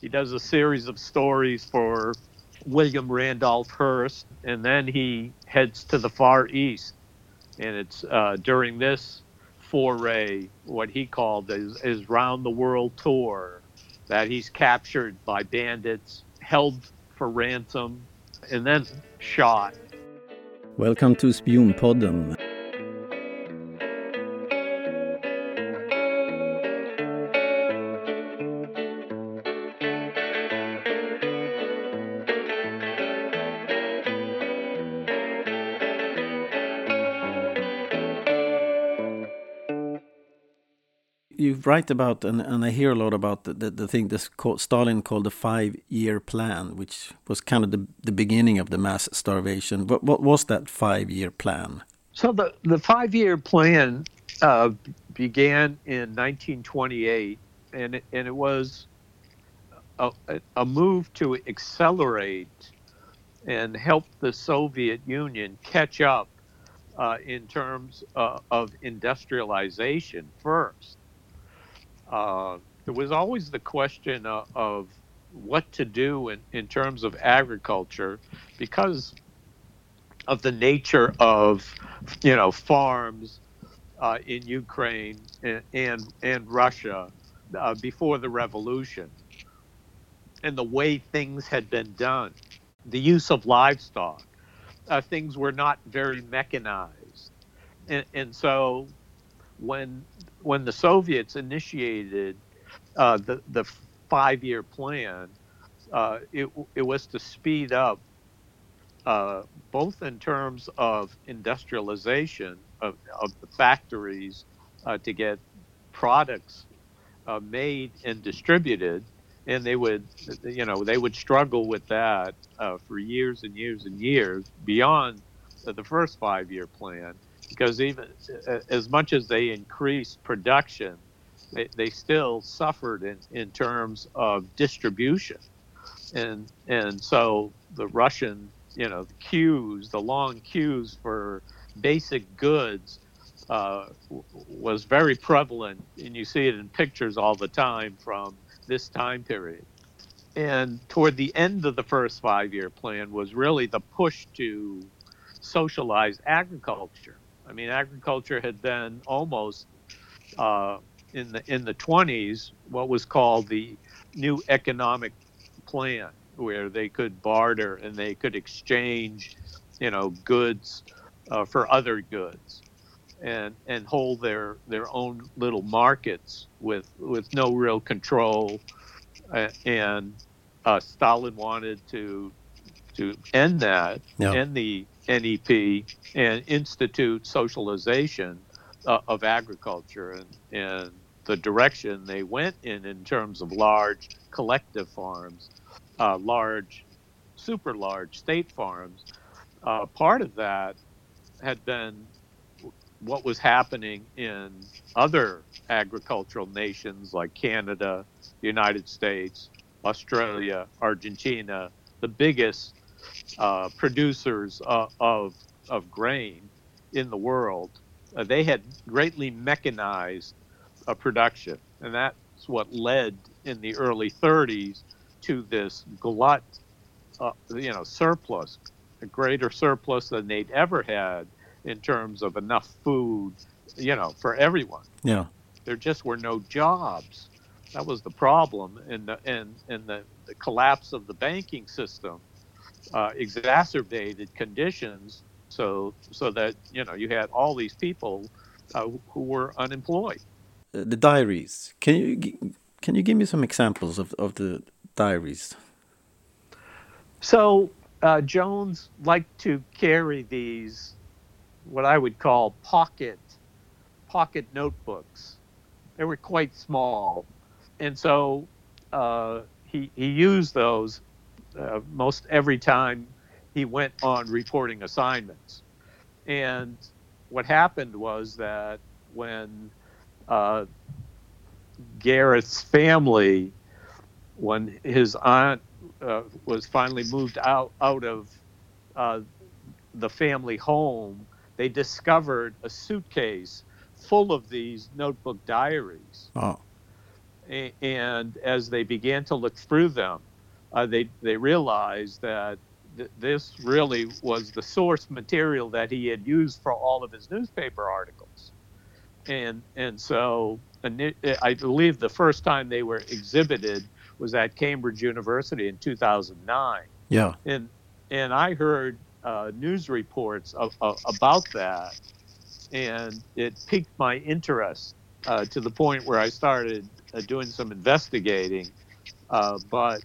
He does a series of stories for William Randolph Hearst, and then he heads to the Far East. And it's uh, during this foray, what he called his, his round the world tour, that he's captured by bandits, held for ransom, and then shot. Welcome to Spionpodden. Write about and, and I hear a lot about the, the, the thing this called, Stalin called the five year plan, which was kind of the, the beginning of the mass starvation. What, what was that five year plan? So the, the five year plan uh, began in 1928, and it, and it was a, a move to accelerate and help the Soviet Union catch up uh, in terms uh, of industrialization first uh, there was always the question of, of what to do in, in terms of agriculture because of the nature of you know farms uh, in Ukraine and and, and Russia uh, before the revolution and the way things had been done. The use of livestock uh, things were not very mechanized. And, and so when when the Soviets initiated uh, the the five year plan, uh, it it was to speed up uh, both in terms of industrialization of, of the factories uh, to get products uh, made and distributed, and they would you know they would struggle with that uh, for years and years and years beyond the first five year plan because even as much as they increased production, they, they still suffered in, in terms of distribution. And, and so the Russian, you know, the queues, the long queues for basic goods uh, was very prevalent, and you see it in pictures all the time from this time period. And toward the end of the first five year plan was really the push to socialize agriculture. I mean, agriculture had been almost uh, in the in the 20s what was called the new economic plan, where they could barter and they could exchange, you know, goods uh, for other goods, and and hold their their own little markets with with no real control, uh, and uh, Stalin wanted to to end that, yeah. end the NEP and institute socialization uh, of agriculture and, and the direction they went in in terms of large collective farms, uh, large, super large state farms. Uh, part of that had been what was happening in other agricultural nations like Canada, the United States, Australia, Argentina, the biggest uh, producers uh, of of grain in the world, uh, they had greatly mechanized a production, and that's what led in the early 30s to this glut, uh, you know, surplus, a greater surplus than they'd ever had in terms of enough food, you know, for everyone. Yeah, there just were no jobs. That was the problem, and the and and the, the collapse of the banking system uh, exacerbated conditions so so that you know you had all these people uh, who were unemployed. Uh, the diaries. Can you can you give me some examples of, of the diaries? So uh, Jones liked to carry these, what I would call pocket pocket notebooks. They were quite small, and so uh, he he used those uh, most every time he went on reporting assignments. And what happened was that when uh, Gareth's family, when his aunt uh, was finally moved out out of uh, the family home, they discovered a suitcase full of these notebook diaries. Oh. and as they began to look through them, uh, they they realized that th- this really was the source material that he had used for all of his newspaper articles, and and so I believe the first time they were exhibited was at Cambridge University in 2009. Yeah, and and I heard uh, news reports of, of, about that, and it piqued my interest uh, to the point where I started uh, doing some investigating. Uh, but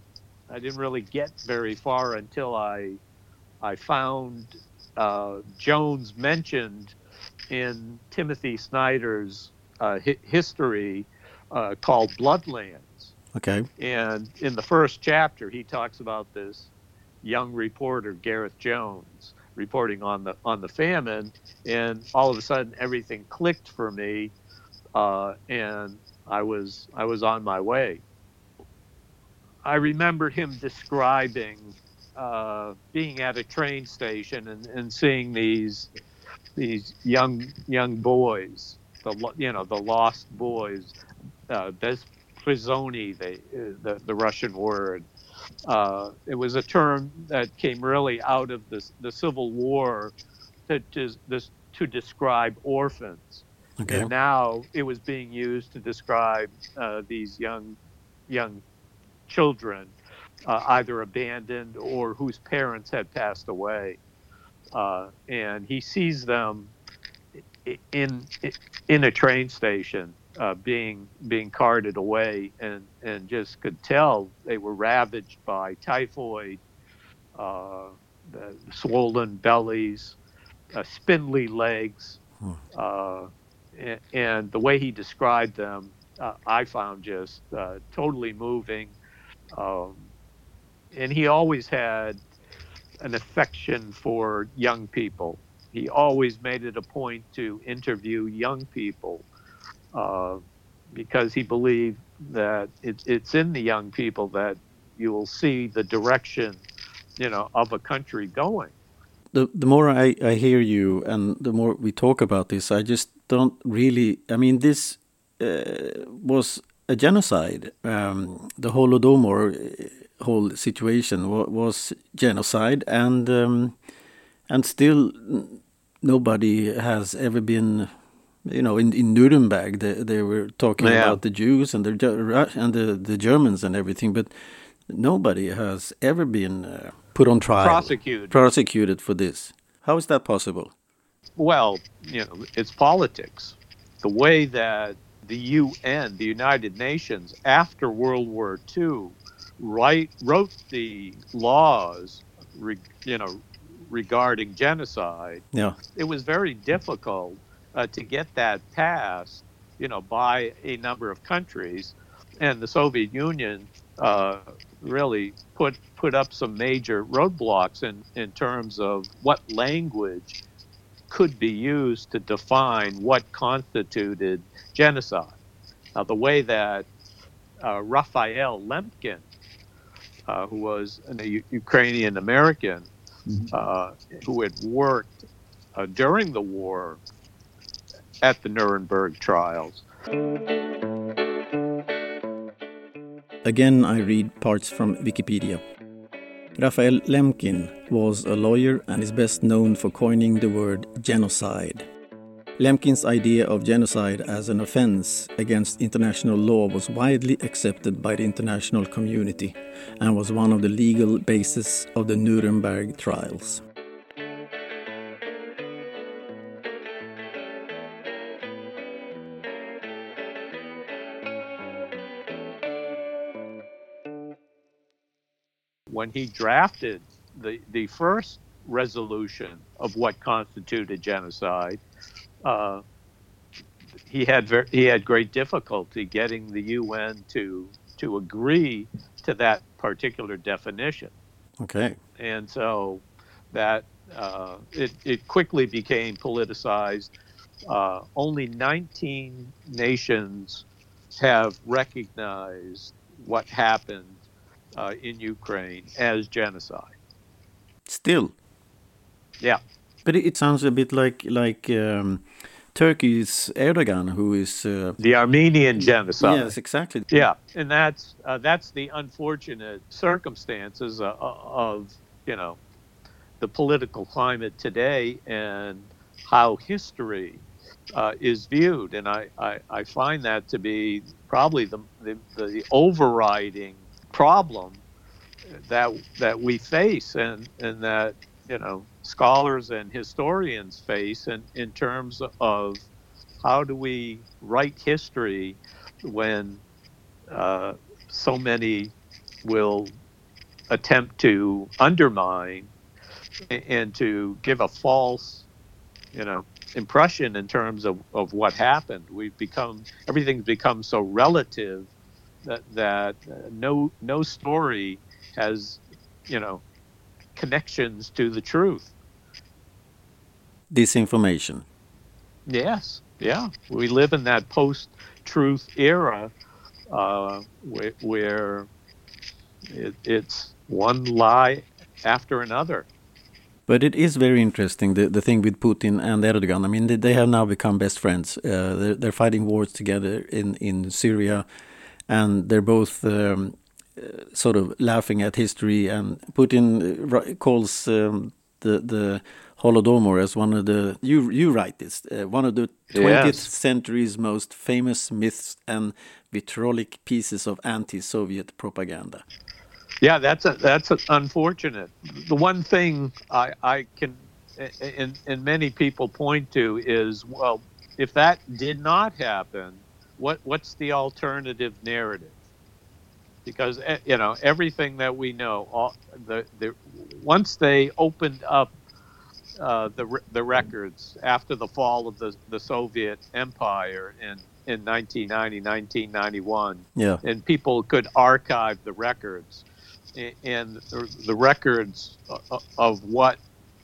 I didn't really get very far until I I found uh, Jones mentioned in Timothy Snyder's uh, hi- history uh, called Bloodlands. Okay. And in the first chapter, he talks about this young reporter Gareth Jones reporting on the on the famine, and all of a sudden everything clicked for me, uh, and I was I was on my way. I remember him describing uh, being at a train station and, and seeing these these young young boys, the you know the lost boys, uh, Bezprizoni, the, the the Russian word. Uh, it was a term that came really out of the the Civil War to to, to describe orphans. Okay. And now it was being used to describe uh, these young young children, uh, either abandoned or whose parents had passed away. Uh, and he sees them in in a train station uh, being being carted away, and and just could tell they were ravaged by typhoid, uh, swollen bellies, uh, spindly legs, hmm. uh, and, and, the way he described them, uh, I found just uh, totally moving. Um, and he always had an affection for young people. He always made it a point to interview young people uh, because he believed that it, it's in the young people that you will see the direction, you know, of a country going. The the more I, I hear you and the more we talk about this, I just don't really. I mean, this uh, was a genocide. Um, the Holodomor uh, whole situation was, was genocide, and um, and still nobody has ever been. You know, in, in Nuremberg, they, they were talking yeah. about the Jews and the and the, the Germans and everything, but nobody has ever been uh, put on trial, prosecuted, prosecuted for this. How is that possible? Well, you know, it's politics. The way that the UN, the United Nations, after World War II, write, wrote the laws, re, you know, regarding genocide. Yeah, it was very difficult uh, to get that passed, you know, by a number of countries, and the Soviet Union uh, really put put up some major roadblocks in in terms of what language could be used to define what constituted genocide. Now, the way that uh, Raphael Lemkin, uh, who was a U- Ukrainian American mm-hmm. uh, who had worked uh, during the war at the Nuremberg trials. Again, I read parts from Wikipedia. Raphael Lemkin was a lawyer and is best known for coining the word genocide. Lemkin's idea of genocide as an offense against international law was widely accepted by the international community and was one of the legal bases of the Nuremberg trials. When he drafted the, the first resolution of what constituted genocide, uh, he had ver- he had great difficulty getting the UN to to agree to that particular definition. Okay. And so that uh, it it quickly became politicized. Uh, only 19 nations have recognized what happened uh, in Ukraine as genocide. Still. Yeah. But it sounds a bit like like um, Turkey's Erdogan, who is uh, the Armenian genocide. Yes, exactly. Yeah, and that's uh, that's the unfortunate circumstances uh, of you know the political climate today and how history uh, is viewed, and I, I, I, find that to be probably the, the, the overriding problem that that we face, and and that you know scholars and historians face in, in terms of how do we write history when uh, so many will attempt to undermine and to give a false, you know, impression in terms of, of what happened. We've become everything's become so relative that that uh, no no story has, you know, connections to the truth. Disinformation. Yes, yeah, we live in that post-truth era uh, where, where it, it's one lie after another. But it is very interesting the the thing with Putin and Erdogan. I mean, they, they have now become best friends. Uh, they're, they're, fighting wars together in in Syria, and they're both um, uh, sort of laughing at history. And Putin uh, calls um, the the Holodomor as one of the you you write this uh, one of the 20th yes. century's most famous myths and vitriolic pieces of anti-Soviet propaganda. Yeah, that's a, that's a, unfortunate. The one thing I, I can and, and many people point to is well, if that did not happen, what what's the alternative narrative? Because eh, you know everything that we know, all the, the once they opened up uh, the the records after the fall of the the Soviet Empire in in 1990 1991 yeah and people could archive the records and the records of what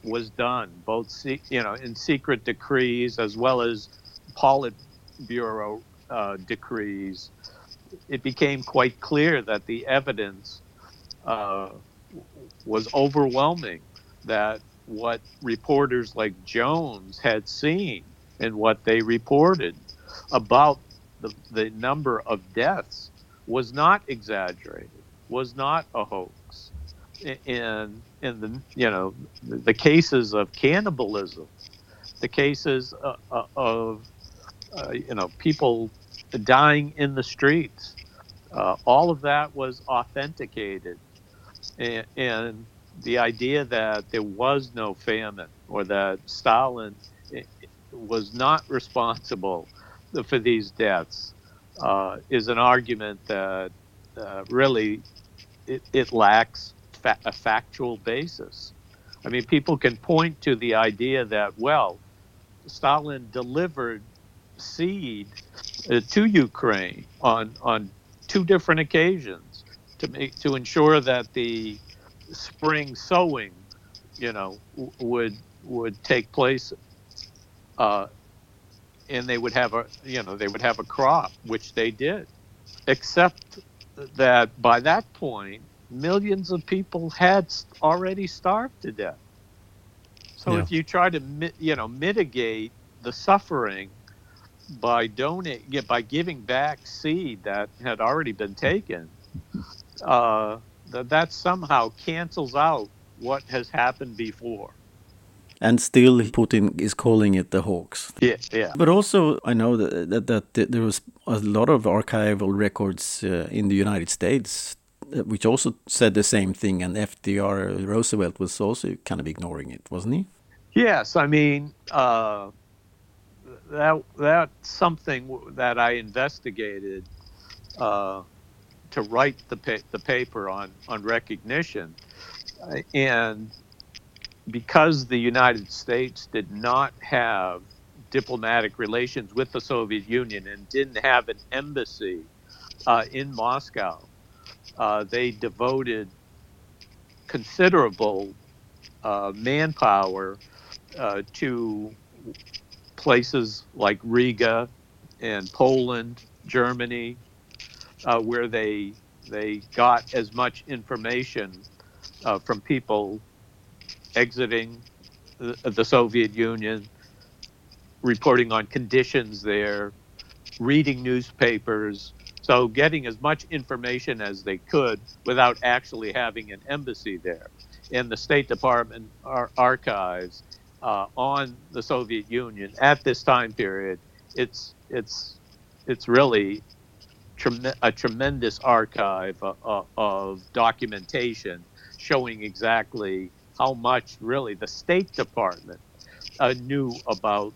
was done, both you know in secret decrees as well as Politburo uh, decrees, it became quite clear that the evidence uh, was overwhelming. That what reporters like Jones had seen and what they reported about the, the number of deaths was not exaggerated was not a hoax. In in the you know the cases of cannibalism, the cases uh, uh, of uh, you know people dying in the streets, uh, all of that was authenticated, and, and, the idea that there was no famine or that Stalin eh, was not responsible for these deaths uh, is an argument that uh, really it, it lacks fa- a factual basis. I mean, people can point to the idea that, well, Stalin delivered seed to Ukraine on on two different occasions to make to ensure that the spring sowing, you know, w- would would take place, uh, and they would have a you know they would have a crop, which they did, except that by that point, millions of people had already starved to death. So yeah. if you try to, you know, mitigate the suffering by donate, by giving back seed that had already been taken, uh, that that somehow cancels out what has happened before and still Putin is calling it the hoax. Yeah, yeah. But also, I know that that, that there was a lot of archival records uh, in the United States, uh, which also said the same thing, and FDR Roosevelt was also kind of ignoring it, wasn't he? Yes, I mean uh, that that's something that I investigated uh, to write the pa- the paper on on recognition, and because the United States did not have diplomatic relations with the Soviet Union and didn't have an embassy uh, in Moscow, uh, they devoted considerable uh, manpower uh, to places like Riga and Poland, Germany, uh, where they they got as much information uh, from people exiting the, the Soviet Union reporting on conditions there, reading newspapers, so getting as much information as they could without actually having an embassy there. And the State Department ar- archives uh, on the Soviet Union at this time period, it's it's it's really a tremendous archive of, of documentation showing exactly how much really the State Department uh, knew about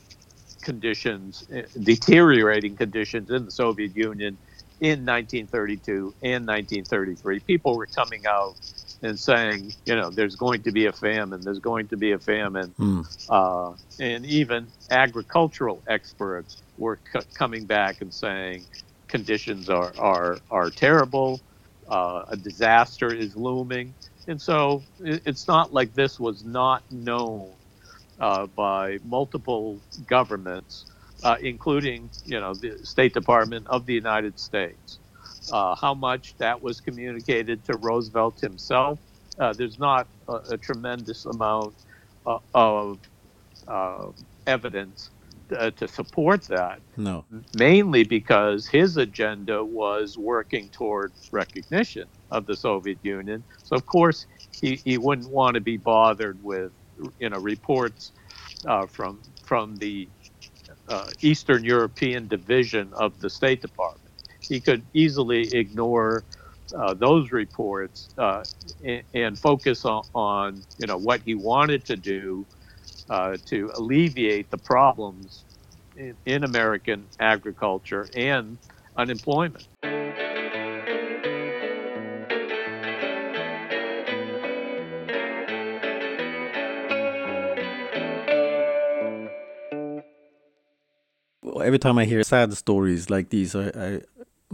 conditions, uh, deteriorating conditions in the Soviet Union in 1932 and 1933. People were coming out and saying, you know, there's going to be a famine, there's going to be a famine. Mm. Uh, and even agricultural experts were c- coming back and saying conditions are, are, are terrible, uh, a disaster is looming. And so it, it's not like this was not known uh, by multiple governments uh, including you know the State Department of the United States. Uh, how much that was communicated to Roosevelt himself, uh, there's not a, a tremendous amount uh, of uh, evidence uh, to support that. No. Mainly because his agenda was working toward recognition of the Soviet Union. So of course he, he wouldn't want to be bothered with you know reports from from the uh, Eastern European division of the State Department. He could easily ignore uh, those reports uh, and, and, focus on, on, you know, what he wanted to do uh, to alleviate the problems in, in American agriculture and unemployment. every time I hear sad stories like these, I, I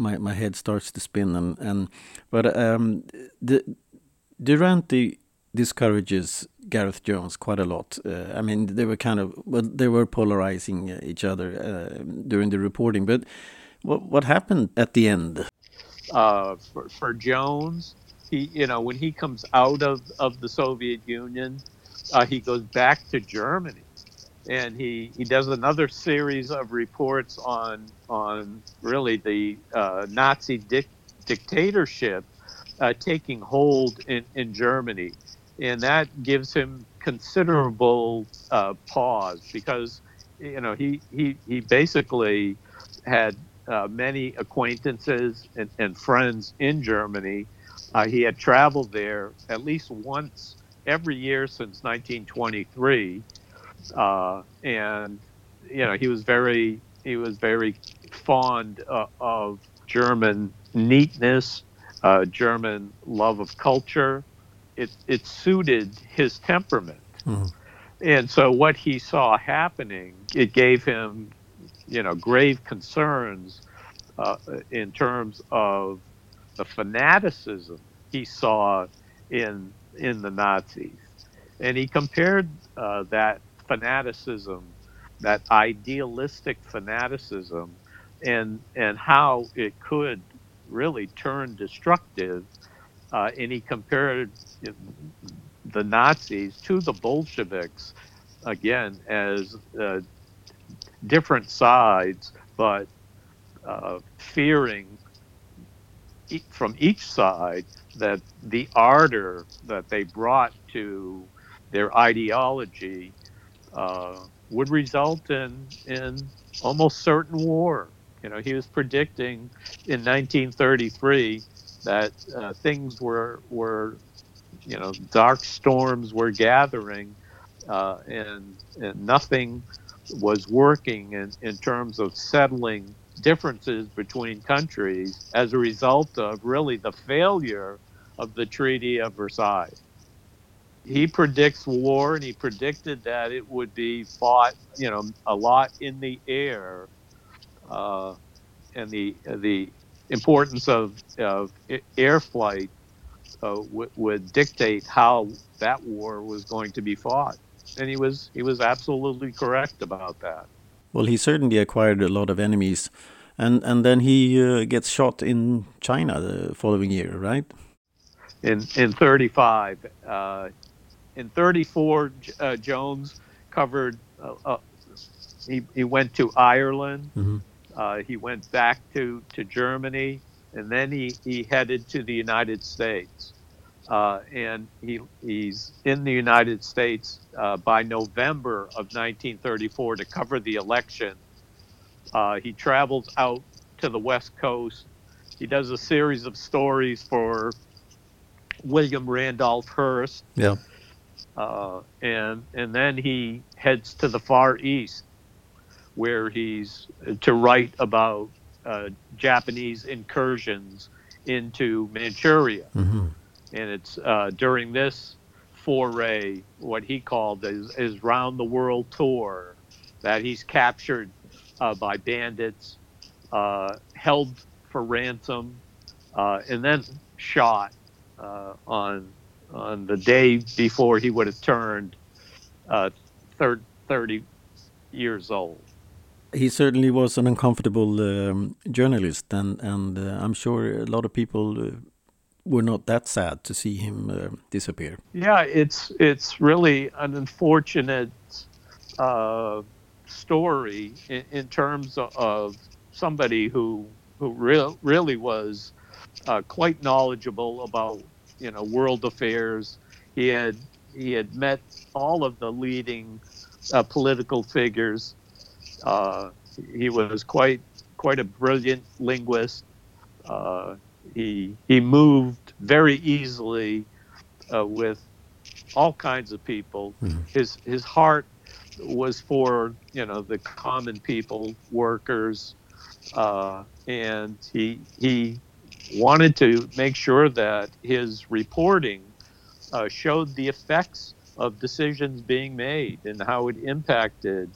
my my head starts to spin. And and but um, the Duranty discourages Gareth Jones quite a lot. Uh, I mean, they were kind of well, they were polarizing uh, each other uh, during the reporting. But what what happened at the end? Uh, for, for Jones, he you know when he comes out of of the Soviet Union, uh, he goes back to Germany and he, he does another series of reports on on really the uh, Nazi dic- dictatorship uh, taking hold in, in Germany, and that gives him considerable uh, pause because you know he he, he basically had uh, many acquaintances and, and, friends in Germany. Uh, he had traveled there at least once every year since 1923 uh, and you know he was very he was very fond uh, of German neatness, uh, German love of culture. It it suited his temperament, mm-hmm. and so what he saw happening, it gave him, you know, grave concerns uh, in terms of the fanaticism he saw in in the Nazis, and he compared uh, that fanaticism, that idealistic fanaticism, and and how it could really turn destructive. Uh, and he compared the Nazis to the Bolsheviks again as uh, different sides, but uh, fearing from each side that the ardor that they brought to their ideology uh, would result in in almost certain war. You know, he was predicting in 1933 that uh, things were were you know dark storms were gathering, uh, and and nothing was working in, in terms of settling differences between countries as a result of really the failure of the Treaty of Versailles he predicts war and he predicted that it would be fought, you know, a lot in the air, uh, and the the importance of, of air flight uh, w- would dictate how that war was going to be fought, and he was he was absolutely correct about that. Well, he certainly acquired a lot of enemies, and and then he uh, gets shot in China the following year, right? In in 35, uh, in 34, uh, Jones covered, uh, uh, he, he went to Ireland. hmm Uh, he went back to, to Germany, and then he, he headed to the United States. Uh, and he, he's in the United States uh, by November of 1934 to cover the election. Uh, he travels out to the West Coast. He does a series of stories for William Randolph Hearst, Yeah. Uh, and and then he heads to the Far East, where he's to write about uh, Japanese incursions into Manchuria, hmm and it's uh, during this foray, what he called his, his round the world tour, that he's captured uh, by bandits, uh, held for ransom, uh, and then shot uh, on on the day before he would have turned uh, thir- 30 years old. He certainly was an uncomfortable um, journalist, and and uh, I'm sure a lot of people uh, were not that sad to see him uh, disappear. Yeah, it's it's really an unfortunate uh, story in, in terms of somebody who who real, really was uh, quite knowledgeable about you know world affairs. He had he had met all of the leading uh, political figures. Uh, he was quite quite a brilliant linguist. Uh, he he moved very easily uh, with all kinds of people. Mhm. His his heart was for you know the common people, workers, uh, and he he wanted to make sure that his reporting uh, showed the effects of decisions being made and how it impacted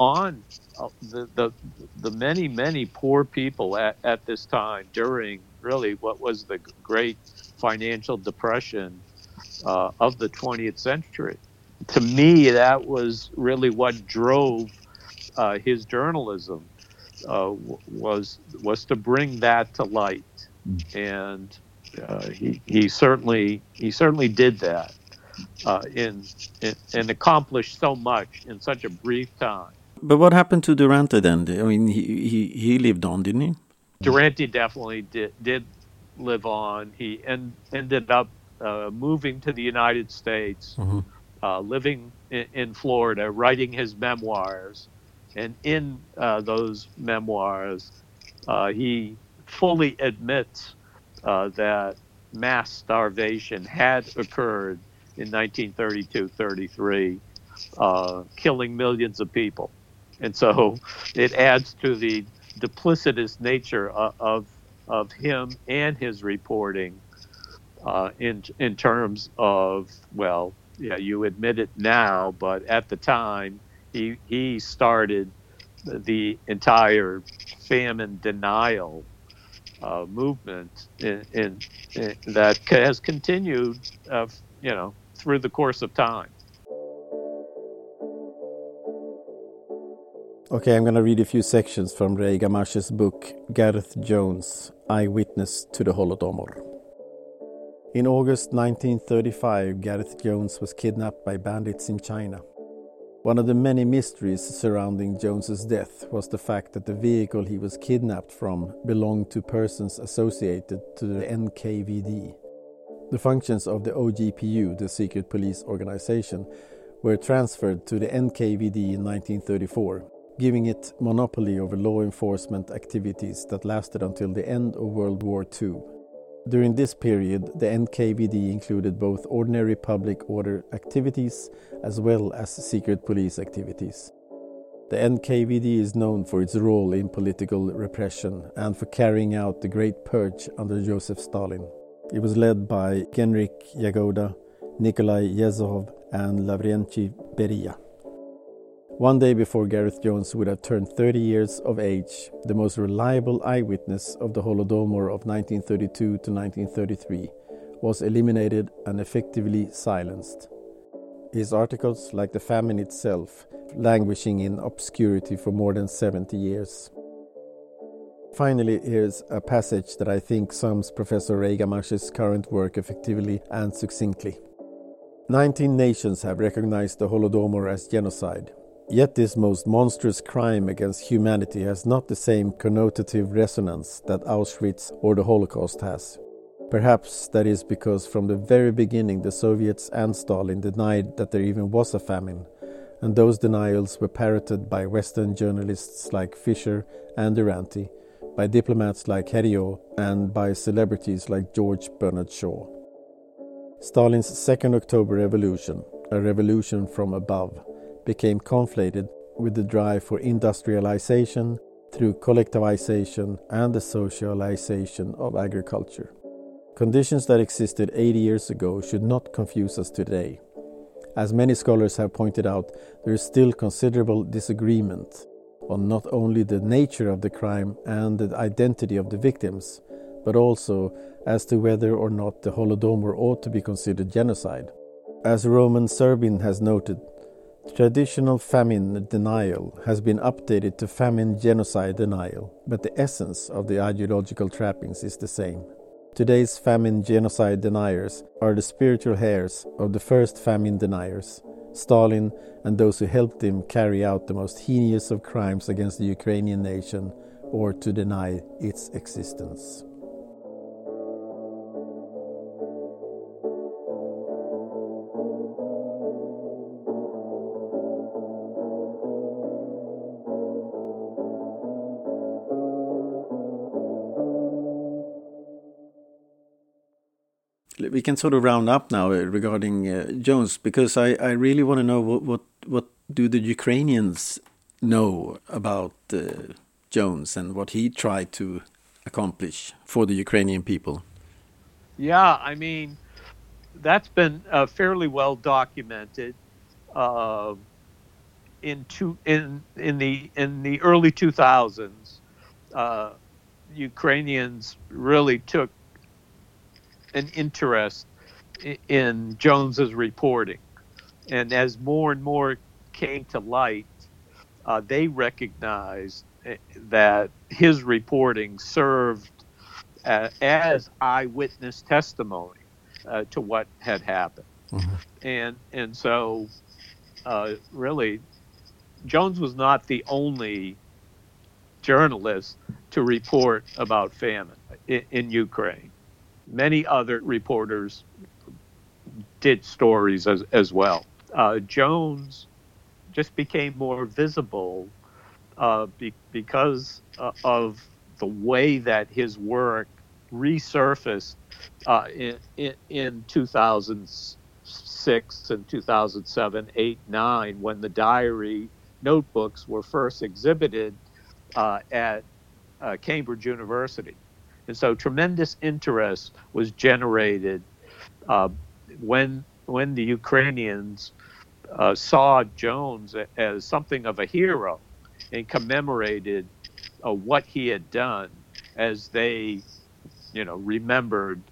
on uh, the, the the many many poor people at, at this time during really what was the great financial depression uh, of the 20th century. To me, that was really what drove uh, his journalism uh, was was to bring that to light, and uh, he he certainly he certainly did that uh, in, in and accomplished so much in such a brief time. But what happened to Duranty then? I mean, he he, he lived on, didn't he? Duranty definitely did did live on. He en- ended up uh, moving to the United States, Mhm. uh, living in, in Florida, writing his memoirs, and in uh, those memoirs, uh, he fully admits uh, that mass starvation had occurred in 1932-33, uh, killing millions of people, and so it adds to the duplicitous nature of of, of him and his reporting uh, in in terms of well, yeah, you admit it now, but at the time he he started the entire famine denial uh, movement in, in, in that has continued, uh, you know, through the course of time. Okay, I'm going to read a few sections from Ray Gamache's book, Gareth Jones, Eyewitness to the Holodomor. In August 1935, Gareth Jones was kidnapped by bandits in China. One of the many mysteries surrounding Jones's death was the fact that the vehicle he was kidnapped from belonged to persons associated to the NKVD. The functions of the OGPU, the secret police organization, were transferred to the NKVD in 1934, giving it monopoly over law enforcement activities that lasted until the end of World War II. During this period, the NKVD included both ordinary public order activities as well as secret police activities. The NKVD is known for its role in political repression and for carrying out the Great Purge under Joseph Stalin. It was led by Genrik Yagoda, Nikolai Yezhov, and Lavrentiy Beria. One day before Gareth Jones would have turned 30 years of age, the most reliable eyewitness of the Holodomor of 1932 to 1933 was eliminated and effectively silenced. His articles, like the famine itself, languishing in obscurity for more than 70 years. Finally, here's a passage that I think sums Professor Ray Gamache's current work effectively and succinctly. 19 nations have recognized the Holodomor as genocide. Yet this most monstrous crime against humanity has not the same connotative resonance that Auschwitz or the Holocaust has. Perhaps that is because from the very beginning the Soviets and Stalin denied that there even was a famine, and those denials were parroted by Western journalists like Fischer and Duranty, by diplomats like Herriot, and by celebrities like George Bernard Shaw. Stalin's Second October Revolution, a revolution from above, became conflated with the drive for industrialization through collectivization and the socialization of agriculture. Conditions that existed 80 years ago should not confuse us today. As many scholars have pointed out, there is still considerable disagreement on not only the nature of the crime and the identity of the victims, but also as to whether or not the Holodomor ought to be considered genocide. As Roman Serbyn has noted, traditional famine denial has been updated to famine genocide denial, but the essence of the ideological trappings is the same. Today's famine genocide deniers are the spiritual heirs of the first famine deniers, Stalin and those who helped him carry out the most heinous of crimes against the Ukrainian nation or to deny its existence. We can sort of round up now uh, regarding uh, Jones because I, I really want to know what, what what do the Ukrainians know about uh, Jones and what he tried to accomplish for the Ukrainian people. Yeah, I mean that's been uh, fairly well documented. Uh, in two in in the in the early 2000s, uh, Ukrainians really took an interest in Jones's reporting. And as more and more came to light, uh, they recognized eh, that his reporting served uh, as eyewitness testimony uh, to what had happened. Mm-hmm. And and so, uh, really, Jones was not the only journalist to report about famine in, in Ukraine many other reporters did stories as, as well. Uh, Jones just became more visible uh, be, because uh, of the way that his work resurfaced uh, in, in, in 2006 and 2007, 8, 9, when the diary notebooks were first exhibited uh, at uh, Cambridge University. And so tremendous interest was generated uh, when when the Ukrainians uh, saw Jones as something of a hero and commemorated uh, what he had done as they, you know, remembered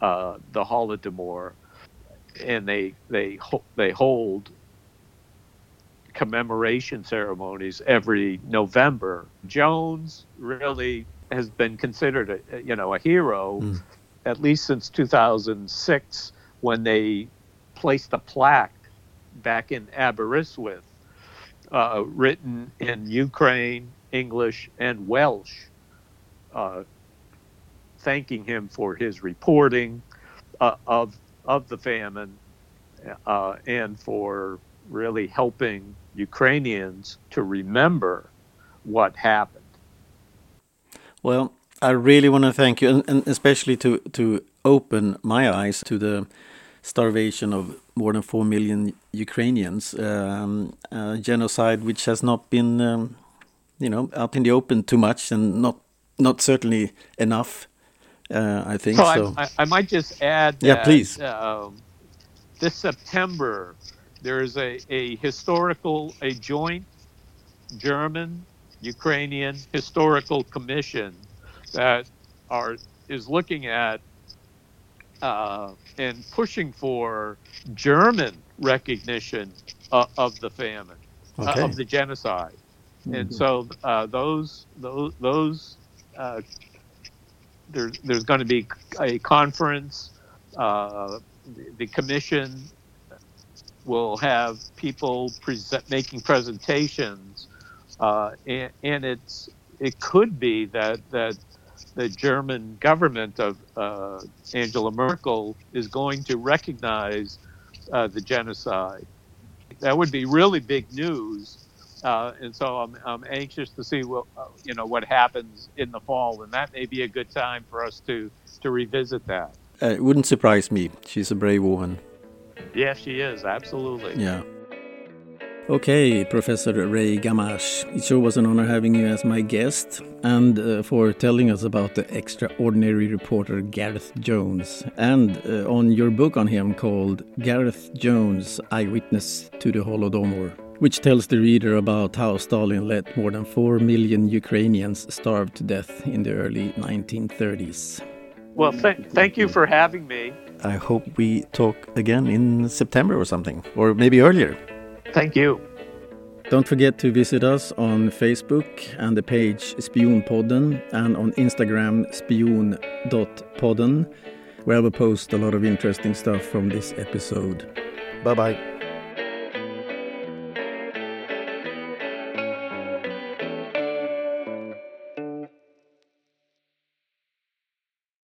uh, the Holodomor, and they they they hold commemoration ceremonies every November. Jones really has been considered a you know a hero mm. at least since 2006 when they placed a plaque back in Aberystwyth uh, written in Ukraine, English, and Welsh, uh, thanking him for his reporting uh, of of the famine uh, and for really helping Ukrainians to remember what happened. Well, I really want to thank you, and, and, especially to to open my eyes to the starvation of more than four million Ukrainians, um, uh, genocide which has not been, um, you know, out in the open too much, and not not certainly enough. Uh, I think so. so. I, I, might just add. Yeah, that, please. Um, this September, there is a, a historical, a joint German Ukrainian Historical Commission that are is looking at uh, and pushing for German recognition uh, of the famine, uh, okay. uh, of the genocide, mm-hmm. and so uh, those those those uh, there's there's going to be a conference. the commission will have people present, making presentations, uh, and, and it's it could be that that the German government of uh, Angela Merkel is going to recognize uh, the genocide. That would be really big news, uh, and so I'm, I'm anxious to see what uh, you know what happens in the fall, and that may be a good time for us to to revisit that. Uh, it wouldn't surprise me. She's a brave woman. Yeah, she is absolutely. Yeah. Okay, Professor Ray Gamache, it sure was an honor having you as my guest and uh, for telling us about the extraordinary reporter Gareth Jones and uh, on your book on him called Gareth Jones Eyewitness to the Holodomor, which tells the reader about how Stalin let more than 4 million Ukrainians starve to death in the early 1930s. Well, th thank you for having me. I hope we talk again in September or something, or maybe earlier. Thank you. Don't forget to visit us on Facebook and the page Spionpodden and on Instagram spion.podden where we will post a lot of interesting stuff from this episode. Bye bye.